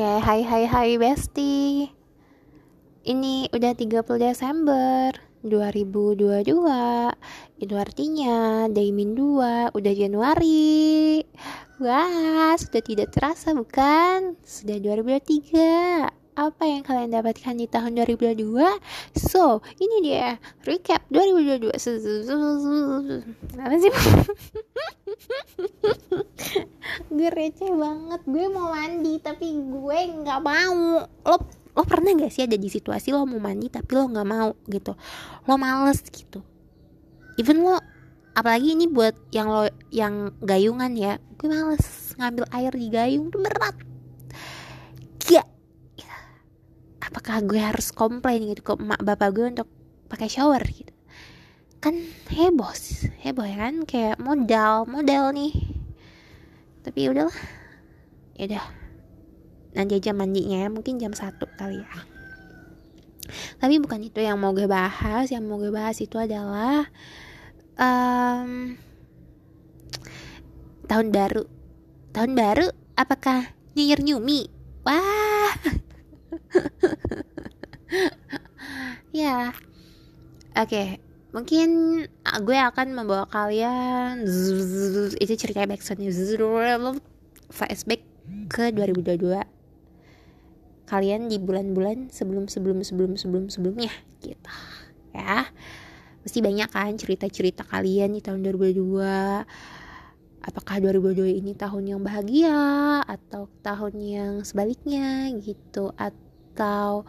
Oke, hai hai hai Besti. Ini udah 30 Desember 2022. Itu artinya Daimin 2 udah Januari. Wah, sudah tidak terasa bukan? Sudah 2023 apa yang kalian dapatkan di tahun 2022 so ini dia. Recap 2022 apa sih? Gue receh banget. Gue mau mandi tapi gue nggak mau. Lo lo pernah gak sih ada di situasi lo mau mandi tapi lo nggak mau gitu? Lo males gitu. Even lo apalagi ini buat yang lo yang gayungan ya. Gue males ngambil air di gayung tuh berat gak apakah gue harus komplain gitu ke emak bapak gue untuk pakai shower gitu? Kan heboh heboh ya kan? Kayak modal modal nih. Tapi udahlah. Ya udah. Nanti aja mandinya ya mungkin jam satu kali ya. Tapi bukan itu yang mau gue bahas. Yang mau gue bahas itu adalah um, tahun baru. Tahun baru apakah New Year New Me wah ya. Oke okay. mungkin gue akan membawa kalian itu cerita backsoundnya flashback ke 2022 kalian di bulan-bulan sebelum sebelum sebelum sebelum sebelumnya gitu ya. Pasti banyak kan cerita-cerita kalian di tahun 2022 apakah 2022 ini tahun yang bahagia atau tahun yang sebaliknya gitu? Atau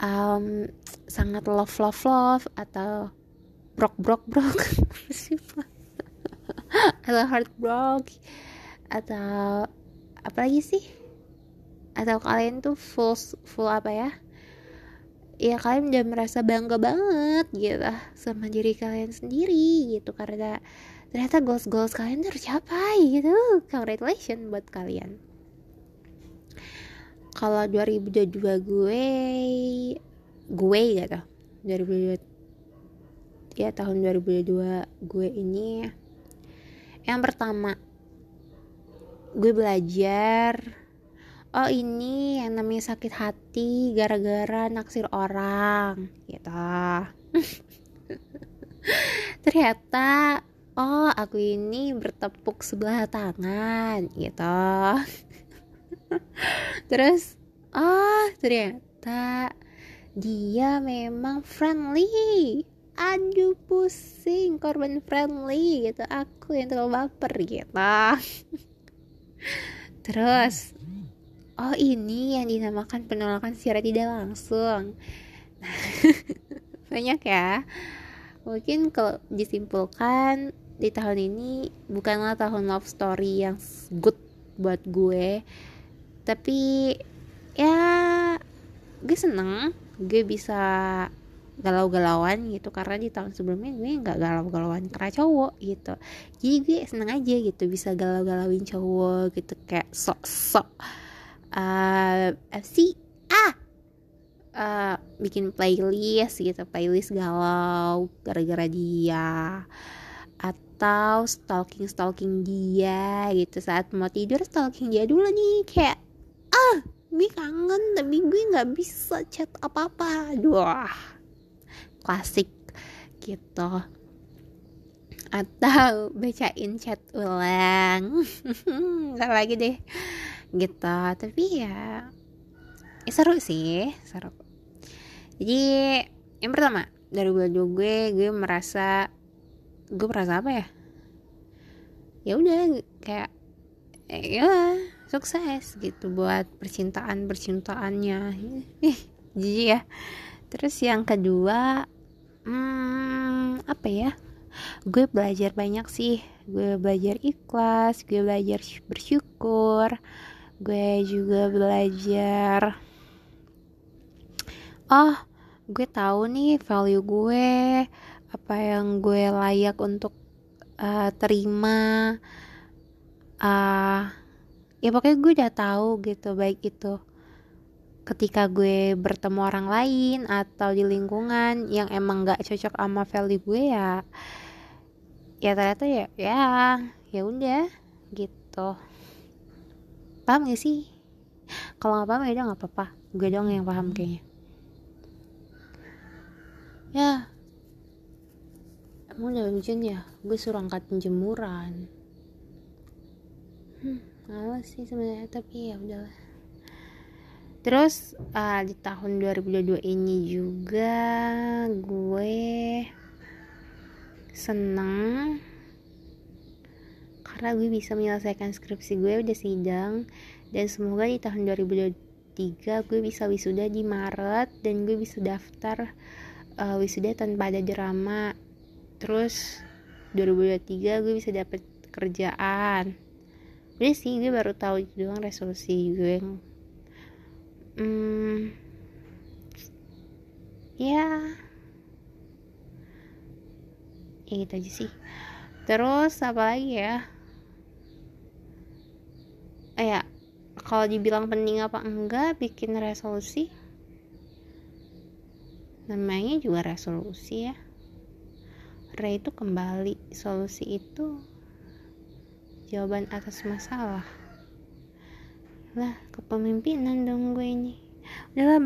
um, sangat love love love atau brok brok brok? Atau heartbroken atau apa lagi sih? Atau kalian tuh full full apa ya ya kalian udah merasa bangga banget gitu sama diri kalian sendiri gitu. Karena ternyata goals goals kalian tercapai gitu. Congratulations buat kalian. Kalau 2022 gue gue gitu 2022 ya tahun 2022 gue ini yang pertama gue belajar oh ini yang namanya sakit hati gara-gara naksir orang gitu. Ternyata oh aku ini bertepuk sebelah tangan gitu. Terus oh ternyata dia memang friendly. Aduh pusing korban friendly gitu. Aku yang terlalu baper gitu. Terus oh ini yang dinamakan penolakan secara tidak langsung. Banyak ya. Mungkin kalau disimpulkan di tahun ini bukanlah tahun love story yang good buat gue tapi ya gue seneng gue bisa galau-galauan gitu karena di tahun sebelumnya gue nggak galau-galauan karena cowok gitu. Jadi gue seneng aja gitu bisa galau-galauin cowok gitu kayak sok-sok uh, si ah uh, bikin playlist gitu playlist galau gara-gara dia. Atau stalking stalking dia gitu. Saat mau tidur stalking dia dulu nih. Kayak ah gue kangen tapi gue nggak bisa chat apa apa dua klasik gitu. Atau bacain chat ulang. Ntar lagi deh gitu. Tapi ya, ya seru sih seru. Jadi yang pertama dari bulan gue gue merasa gue merasa apa ya? Ya udah kayak ya sukses gitu buat percintaan percintaannya jadi ya. Terus yang kedua hmm, apa ya? Gue belajar banyak sih. Gue belajar ikhlas gue belajar bersyukur gue juga belajar. Oh gue tahu nih value gue apa yang gue layak untuk uh, terima. Uh, ya pokoknya gue udah tahu gitu baik itu ketika gue bertemu orang lain atau di lingkungan yang emang gak cocok sama value gue ya ya ternyata ya ya ya udah gitu paham gak sih? Kalau nggak paham ya udah nggak apa-apa. Gue doang yang paham kayaknya. Ya. Emang udah hujan ya? Gue suruh angkat jemuran. Hmm, males sih sebenarnya tapi ya udahlah. Terus uh, di tahun 2022 ini juga gue seneng karena gue bisa menyelesaikan skripsi gue udah sidang. Dan semoga di tahun 2023 gue bisa wisuda di Maret dan gue bisa daftar uh, wisuda tanpa ada drama. Terus 2023 gue bisa dapet kerjaan. Udah sih gue baru tahu itu doang resolusi gue. Hmm, ya ya gitu aja sih. Terus apa lagi ya eh ya kalau dibilang penting apa enggak bikin resolusi. Namanya juga resolusi ya. Re itu kembali. Solusi itu jawaban atas masalah. Lah kepemimpinan dong gue ini. Udahlah